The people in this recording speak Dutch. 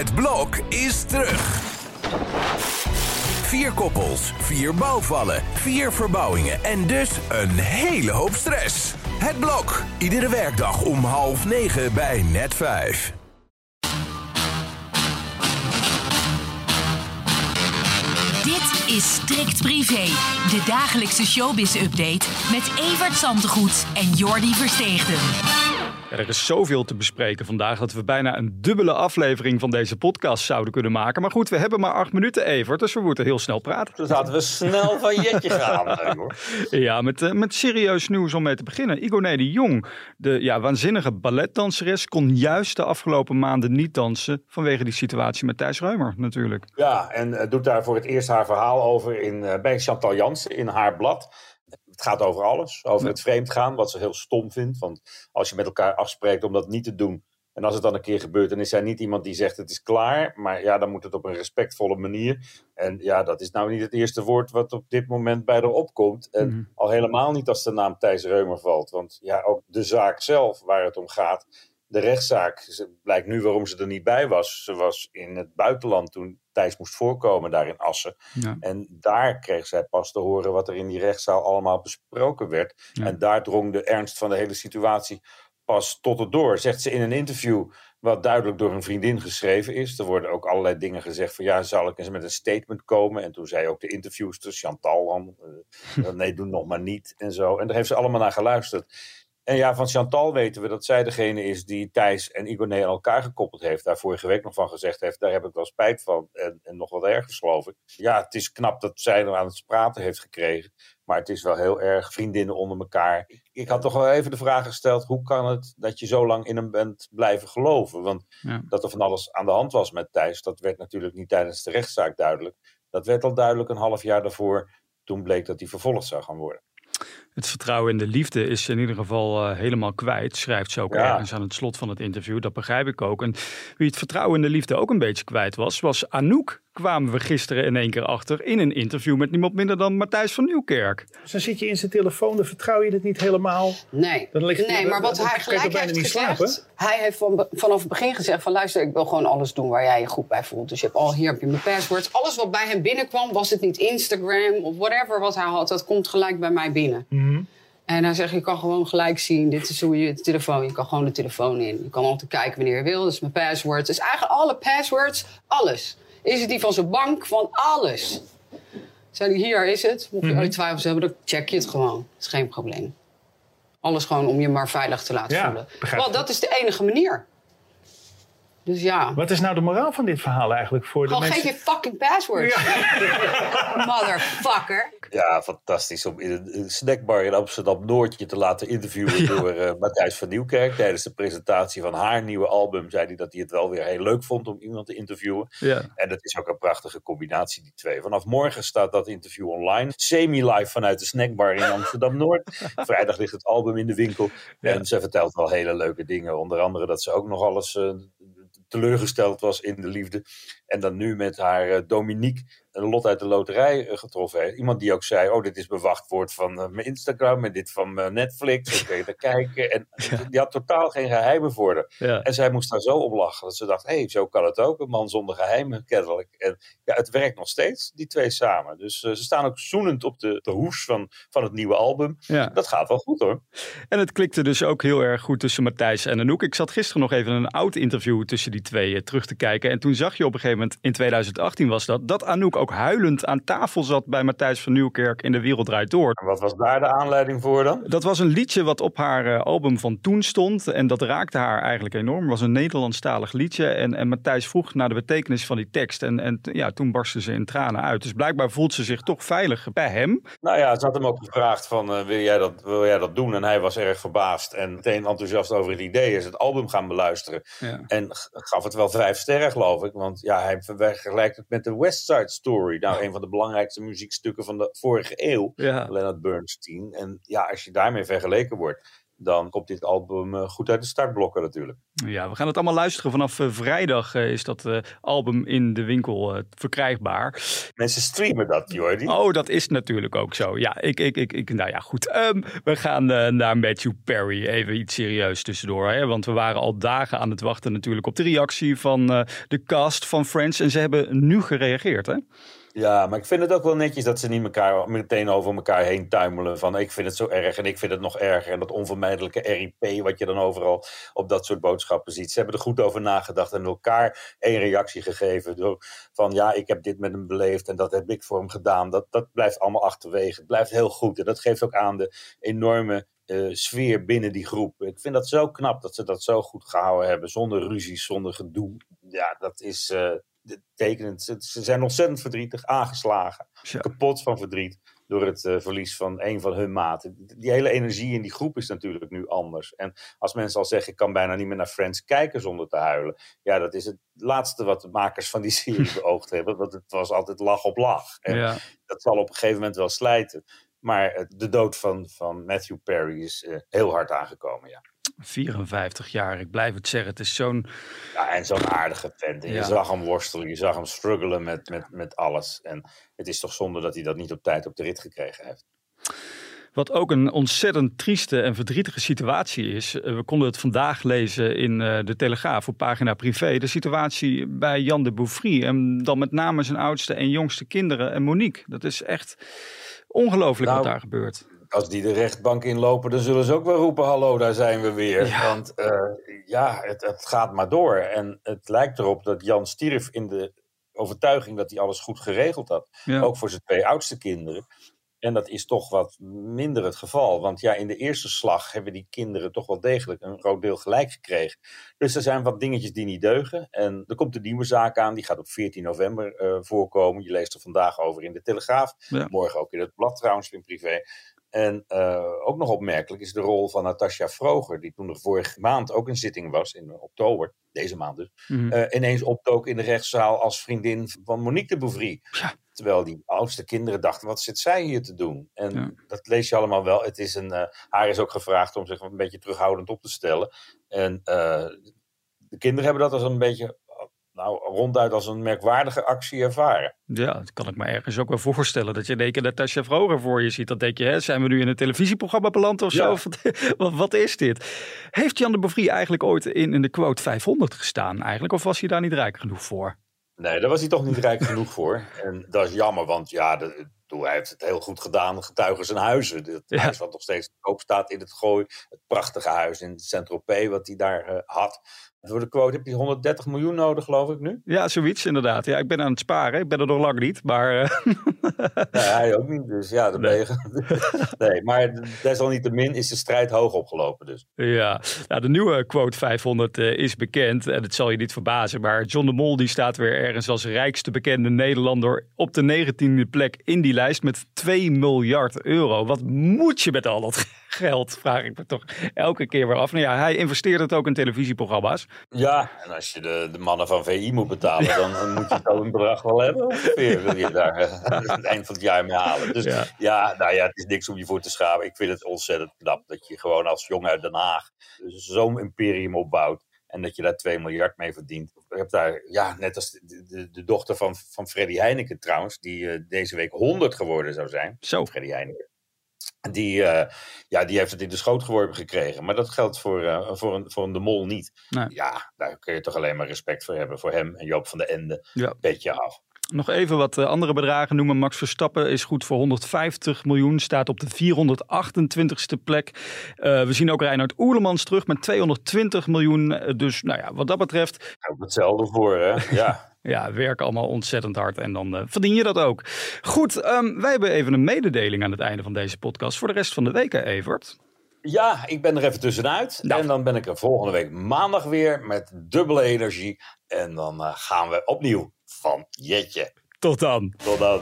Het blok is terug. Vier koppels, vier bouwvallen, vier verbouwingen en dus een hele hoop stress. Het blok, iedere werkdag om half negen bij net vijf. Dit is Strikt Privé, de dagelijkse showbiz-update met Evert Zantegoed en Jordi Versteegden. Ja, er is zoveel te bespreken vandaag dat we bijna een dubbele aflevering van deze podcast zouden kunnen maken. Maar goed, we hebben maar acht minuten, Evert, dus we moeten heel snel praten. Dus laten we snel van Jetje gaan. hoor. Ja, met, eh, met serieus nieuws om mee te beginnen. Igoné de Jong, de ja, waanzinnige balletdanseres, kon juist de afgelopen maanden niet dansen vanwege die situatie met Thijs Reumer natuurlijk. Ja, en eh, doet daar voor het eerst haar verhaal over in, eh, bij Chantal Jansen in haar blad. Het gaat over alles. Over het vreemd gaan, wat ze heel stom vindt. Want als je met elkaar afspreekt om dat niet te doen. En als het dan een keer gebeurt, dan is zij niet iemand die zegt het is klaar. Maar ja, dan moet het op een respectvolle manier. En ja, dat is nou niet het eerste woord wat op dit moment bij haar opkomt. En Mhm. al helemaal niet als de naam Thijs Reumer valt. Want ja, ook de zaak zelf waar het om gaat. De rechtszaak, ze- blijkt nu waarom ze er niet bij was. Ze was in het buitenland toen Thijs moest voorkomen daar in Assen. Ja. En daar kreeg zij pas te horen wat er in die rechtszaal allemaal besproken werd. Ja. En daar drong de ernst van de hele situatie pas tot het door. Zegt ze in een interview, wat duidelijk door een vriendin geschreven is. Er worden ook allerlei dingen gezegd van ja, zal ik eens met een statement komen? En toen zei ook de interviewster, Chantal dan, eh, nee, doe nog maar niet en zo. En daar heeft ze allemaal naar geluisterd. En ja, van Chantal weten we dat zij degene is die Thijs en Igoné aan elkaar gekoppeld heeft. Daar vorige week nog van gezegd heeft, daar heb ik wel spijt van. En, en nog wat ergers geloof ik. Ja, het is knap dat zij er aan het praten heeft gekregen. Maar het is wel heel erg vriendinnen onder elkaar. Ik, ik had toch wel even de vraag gesteld, hoe kan het dat je zo lang in hem bent blijven geloven? Want Ja. dat er van alles aan de hand was met Thijs, dat werd natuurlijk niet tijdens de rechtszaak duidelijk. Dat werd al duidelijk een half jaar daarvoor, toen bleek dat hij vervolgd zou gaan worden. Het vertrouwen in de liefde is in ieder geval eh, helemaal kwijt, schrijft ze ook Ja. ergens aan het slot van het interview. Dat begrijp ik ook. En wie het vertrouwen in de liefde ook een beetje kwijt was, was Anouk. Kwamen we gisteren in één keer achter in een interview met niemand minder dan Matthijs van Nieuwkerk. Dus dan zit je in zijn telefoon, dan vertrouw je het niet helemaal. Nee, Dan ligt- nee maar wat hij gelijk heeft gezegd... slapen? Hij heeft van, vanaf het begin gezegd van... luister, ik wil gewoon alles doen waar jij je goed bij voelt. Dus je hebt al hier heb je mijn passwords. Alles wat bij hem binnenkwam, was het niet Instagram of whatever wat hij had... dat komt gelijk bij mij binnen. Mhm. En hij zegt, je kan gewoon gelijk zien, dit is hoe je de telefoon... je kan gewoon de telefoon in. Je kan altijd kijken wanneer je wil, dat is mijn password. Dus eigenlijk alle passwords, alles. Is het die van zijn bank, van alles. Zei hij, hier is het. Mocht je ooit twijfels hebben, dan check je het gewoon. Dat is geen probleem. Alles gewoon om je maar veilig te laten Ja, voelen. Want dat is de enige manier. Dus ja. Wat is nou de moraal van dit verhaal eigenlijk voor de Gewoon mensen? geef je fucking password. Motherfucker. Ja, fantastisch om in een, snackbar in Amsterdam-Noord je te laten interviewen door eh, Matthijs van Nieuwkerk. Tijdens de presentatie van haar nieuwe album zei hij dat hij het wel weer heel leuk vond om iemand te interviewen. Ja. En dat is ook een prachtige combinatie, die twee. Vanaf morgen staat dat interview online. Semi-live vanuit de snackbar in Amsterdam-Noord. Vrijdag ligt het album in de winkel. En ze vertelt wel hele leuke dingen. Onder andere dat ze ook nog alles eh, teleurgesteld was in de liefde. En dan nu met haar eh, Dominique een lot uit de loterij eh, getroffen heeft. Iemand die ook zei, oh dit is mijn wachtwoord van eh, mijn Instagram en dit van mijn Netflix. Dan kun je er kijken. En die had totaal geen geheimen voor haar. Ja. En zij moest daar zo op lachen. Dat ze dacht, hé, hey, zo kan het ook. Een man zonder geheimen, kennelijk. En ja, het werkt nog steeds, die twee samen. Dus ze staan ook zoenend op de, de hoes van, van het nieuwe album. Ja. Dat gaat wel goed hoor. En het klikte dus ook heel erg goed tussen Matthijs en Anouk. Ik zat gisteren nog even een oud interview tussen die twee eh, terug te kijken. En toen zag je op een gegeven moment, in 2018 was dat, dat Anouk ook huilend aan tafel zat bij Matthijs van Nieuwkerk in De Wereld Draait Door. En wat was daar de aanleiding voor dan? Dat was een liedje wat op haar eh, album van toen stond. En dat raakte haar eigenlijk enorm. Het was een Nederlandstalig liedje. En, en Matthijs vroeg naar de betekenis van die tekst. En, en ja, toen barstte ze in tranen uit. Dus blijkbaar voelt ze zich toch veilig bij hem. Nou ja, ze had hem ook gevraagd van, eh, wil, jij dat, wil jij dat doen? En hij was erg verbaasd en meteen enthousiast over het idee. Is het album gaan beluisteren. Ja. En gaf het wel vijf sterren, geloof ik. Want ja, hij vergelijkt het met de West Side Story. Nou, een van de belangrijkste muziekstukken van de vorige eeuw. Ja. Leonard Bernstein. En ja, als je daarmee vergeleken wordt, dan komt dit album eh, goed uit de startblokken natuurlijk. Ja, we gaan het allemaal luisteren. Vanaf eh, vrijdag eh, is dat album in de winkel verkrijgbaar. Mensen streamen dat, Jordi. Oh, dat is natuurlijk ook zo. Ja, ik, ik, ik, ik nou ja, goed. Ehm, we gaan naar Matthew Perry. Even iets serieus tussendoor. Hè? Want we waren al dagen aan het wachten natuurlijk op de reactie van de cast van Friends. En ze hebben nu gereageerd, hè? Ja, maar ik vind het ook wel netjes dat ze niet elkaar, meteen over elkaar heen tuimelen. Van ik vind het zo erg en ik vind het nog erger. En dat onvermijdelijke RIP wat je dan overal op dat soort boodschappen ziet. Ze hebben er goed over nagedacht en elkaar één reactie gegeven. Door, van ja, ik heb dit met hem beleefd en dat heb ik voor hem gedaan. Dat, dat blijft allemaal achterwege. Het blijft heel goed. En dat geeft ook aan de enorme eh, sfeer binnen die groep. Ik vind dat zo knap dat ze dat zo goed gehouden hebben. Zonder ruzies, zonder gedoe. Ja, dat is eh, tekenend. Ze, ze zijn ontzettend verdrietig, aangeslagen. Zo. Kapot van verdriet door het eh, verlies van een van hun maten. Die hele energie in die groep is natuurlijk nu anders. En als mensen al zeggen, ik kan bijna niet meer naar Friends kijken zonder te huilen. Ja, dat is het laatste wat de makers van die serie beoogd hebben. Want het was altijd lach op lach. En Ja. dat zal op een gegeven moment wel slijten. Maar eh, de dood van, van Matthew Perry is eh, heel hard aangekomen, ja. 54 jaar, ik blijf het zeggen. Het is zo'n Ja, en zo'n aardige vent. Ja. je zag hem worstelen, je zag hem struggelen met, met, met alles. En het is toch zonde dat hij dat niet op tijd op de rit gekregen heeft. Wat ook een ontzettend trieste en verdrietige situatie is. Eh, We konden het vandaag lezen in de Telegraaf op pagina privé. De situatie bij Jan de Bouffry. En dan met name zijn oudste en jongste kinderen en Monique. Dat is echt ongelooflijk wat Nou, daar gebeurt. Als die de rechtbank inlopen, dan zullen ze ook wel roepen: Hallo, daar zijn we weer. Ja. Want eh, ja, het, het gaat maar door. En het lijkt erop dat Jan stierf in de overtuiging dat hij alles goed geregeld had. Ja. Ook voor zijn twee oudste kinderen. En dat is toch wat minder het geval. Want ja, in de eerste slag hebben die kinderen toch wel degelijk een groot deel gelijk gekregen. Dus er zijn wat dingetjes die niet deugen. En er komt een nieuwe zaak aan, die gaat op 14 november eh, voorkomen. Je leest er vandaag over in de Telegraaf. Ja. Morgen ook in het blad trouwens, in privé. En eh, ook nog opmerkelijk is de rol van Natasja Vroger, die toen er vorige maand ook een zitting was, in oktober, deze maand dus, Mhm. eh, ineens opdook in de rechtszaal als vriendin van Monique de Bouvry. Ja. Terwijl die oudste kinderen dachten, wat zit zij hier te doen? En Ja. dat lees je allemaal wel. Het is een, eh, haar is ook gevraagd om zich een beetje terughoudend op te stellen. En eh, de kinderen hebben dat als een beetje, nou ronduit als een merkwaardige actie ervaren. Ja, dat kan ik me ergens ook wel voorstellen. Dat je in één keer Natasja Vroger voor je ziet. Dan denk je, hè, zijn we nu in een televisieprogramma beland of zo? Ja. Wat, wat, is dit? Heeft Jan de Bouffry eigenlijk ooit in, in de quote 500 gestaan eigenlijk? Of was hij daar niet rijk genoeg voor? Nee, daar was hij toch niet rijk genoeg voor. En dat is jammer, want ja, de, hij heeft het heel goed gedaan. Getuigen zijn huizen. Het Ja. huis wat nog steeds te koop staat in het Gooi. Het prachtige huis in Saint-Tropez wat hij daar eh, had. Voor de quote heb je 130 miljoen nodig, geloof ik nu. Ja, zoiets inderdaad. Ja, ik ben aan het sparen. Ik ben er nog lang niet. Maar eh, Nee, hij ook niet. Dus ja, dan ben je... nee, maar desalniettemin is de strijd hoog opgelopen dus. ja, nou, de nieuwe quote 500 eh, is bekend. En het zal je niet verbazen. Maar John de Mol die staat weer ergens als rijkste bekende Nederlander op de 19e plek in die lijst met 2 miljard euro. Wat moet je met al dat geld? Vraag ik me toch elke keer weer af. Nou ja, hij investeert het ook in televisieprogramma's. Ja, en als je de, de mannen van VI moet betalen, dan, dan moet je zo'n bedrag wel hebben. Ongeveer wil je daar eh, aan het eind van het jaar mee halen. Dus Ja. ja. nou ja, het is niks om je voor te schamen. Ik vind het ontzettend knap dat je gewoon als jong uit Den Haag zo'n imperium opbouwt. En dat je daar 2 miljard mee verdient. Ik heb daar, ja, net als de, de, de dochter van, van Freddy Heineken trouwens, die eh, deze week 100 geworden zou zijn. Zo. Freddy Heineken. Die, eh, ja, die heeft het in de schoot geworpen gekregen. Maar dat geldt voor, eh, voor, een, voor een de mol niet. Nee. Ja, daar kun je toch alleen maar respect voor hebben. Voor hem en Joop van de Ende. Ja. Petje af. Nog even wat eh, andere bedragen noemen. Max Verstappen is goed voor 150 miljoen, staat op de 428ste plek. We zien ook Reinhard Oerlemans terug met 220 miljoen. Dus nou ja, wat dat betreft, hetzelfde voor, hè? Ja. Ja, werken allemaal ontzettend hard en dan eh, verdien je dat ook. Goed, ehm, wij hebben even een mededeling aan het einde van deze podcast voor de rest van de week, hè, Evert. ja, ik ben er even tussenuit. Nou. En dan ben ik er volgende week maandag weer met dubbele energie. En dan eh, gaan we opnieuw van Jetje. Tot dan. Tot dan.